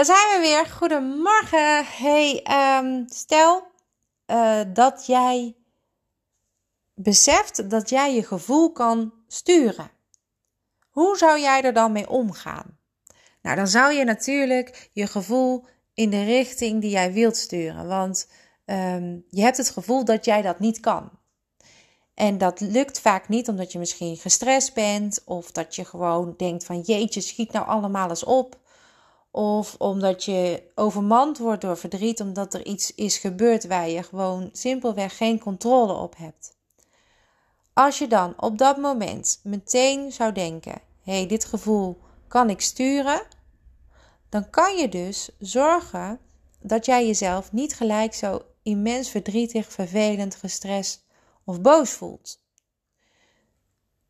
Daar zijn we weer. Goedemorgen. Hey, um, stel uh, dat jij beseft dat jij je gevoel kan sturen. Hoe zou jij er dan mee omgaan? Nou, dan zou je natuurlijk je gevoel in de richting die jij wilt sturen. Want um, je hebt het gevoel dat jij dat niet kan. En dat lukt vaak niet omdat je misschien gestrest bent of dat je gewoon denkt van jeetje, schiet nou allemaal eens op. Of omdat je overmand wordt door verdriet omdat er iets is gebeurd waar je gewoon simpelweg geen controle op hebt. Als je dan op dat moment meteen zou denken: hé, hey, dit gevoel kan ik sturen, dan kan je dus zorgen dat jij jezelf niet gelijk zo immens verdrietig, vervelend, gestrest of boos voelt.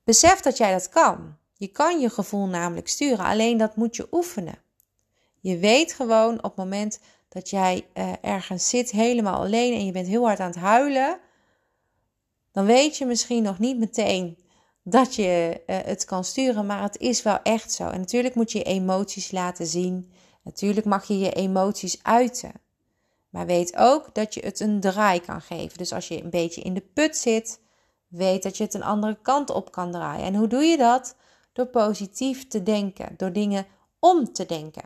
Besef dat jij dat kan. Je kan je gevoel namelijk sturen, alleen dat moet je oefenen. Je weet gewoon op het moment dat jij uh, ergens zit helemaal alleen en je bent heel hard aan het huilen, dan weet je misschien nog niet meteen dat je uh, het kan sturen, maar het is wel echt zo. En natuurlijk moet je je emoties laten zien. Natuurlijk mag je je emoties uiten. Maar weet ook dat je het een draai kan geven. Dus als je een beetje in de put zit, weet dat je het een andere kant op kan draaien. En hoe doe je dat? Door positief te denken, door dingen om te denken.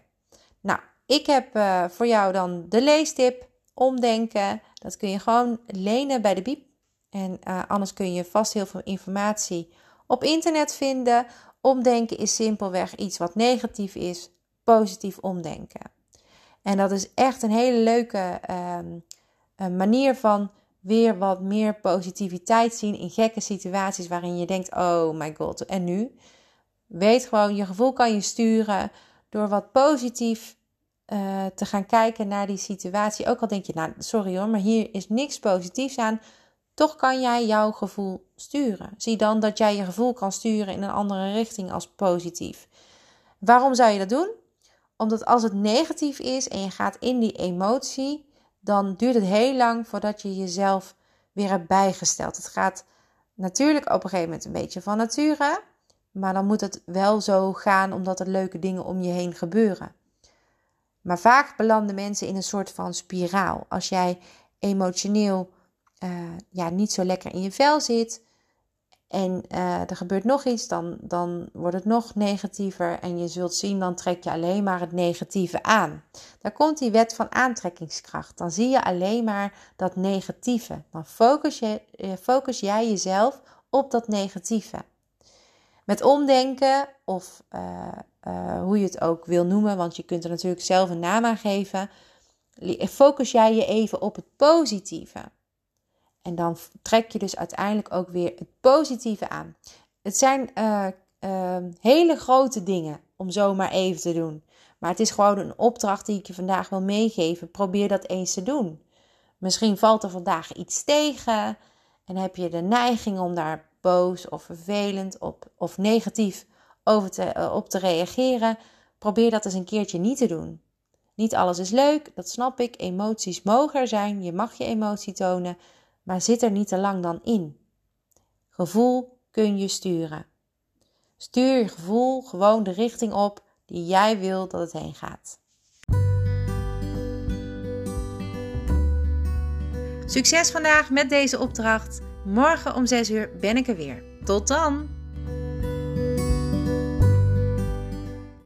Nou, ik heb uh, voor jou dan de leestip omdenken. Dat kun je gewoon lenen bij de Biep. En uh, anders kun je vast heel veel informatie op internet vinden. Omdenken is simpelweg iets wat negatief is, positief omdenken. En dat is echt een hele leuke um, manier van weer wat meer positiviteit zien in gekke situaties waarin je denkt: oh my god, en nu? Weet gewoon, je gevoel kan je sturen door wat positief uh, te gaan kijken naar die situatie. Ook al denk je, nou sorry hoor, maar hier is niks positiefs aan. Toch kan jij jouw gevoel sturen. Zie dan dat jij je gevoel kan sturen in een andere richting als positief. Waarom zou je dat doen? Omdat als het negatief is en je gaat in die emotie, dan duurt het heel lang voordat je jezelf weer hebt bijgesteld. Het gaat natuurlijk op een gegeven moment een beetje van nature. Maar dan moet het wel zo gaan omdat er leuke dingen om je heen gebeuren. Maar vaak belanden mensen in een soort van spiraal. Als jij emotioneel uh, ja, niet zo lekker in je vel zit en uh, er gebeurt nog iets, dan, dan wordt het nog negatiever. En je zult zien, dan trek je alleen maar het negatieve aan. Daar komt die wet van aantrekkingskracht. Dan zie je alleen maar dat negatieve. Dan focus, je, eh, focus jij jezelf op dat negatieve. Met omdenken, of uh, hoe je het ook wil noemen, want je kunt er natuurlijk zelf een naam aan geven, focus jij je even op het positieve. En dan trek je dus uiteindelijk ook weer het positieve aan. Het zijn uh, hele grote dingen om zomaar even te doen. Maar het is gewoon een opdracht die ik je vandaag wil meegeven. Probeer dat eens te doen. Misschien valt er vandaag iets tegen en heb je de neiging om daar boos of vervelend op, of negatief over te, eh, op te reageren, probeer dat eens een keertje niet te doen. Niet alles is leuk, dat snap ik. Emoties mogen er zijn, je mag je emotie tonen, maar zit er niet te lang dan in. Gevoel kun je sturen. Stuur je gevoel gewoon de richting op die jij wil dat het heen gaat. Succes vandaag met deze opdracht. Morgen om 6 uur ben ik er weer. Tot dan!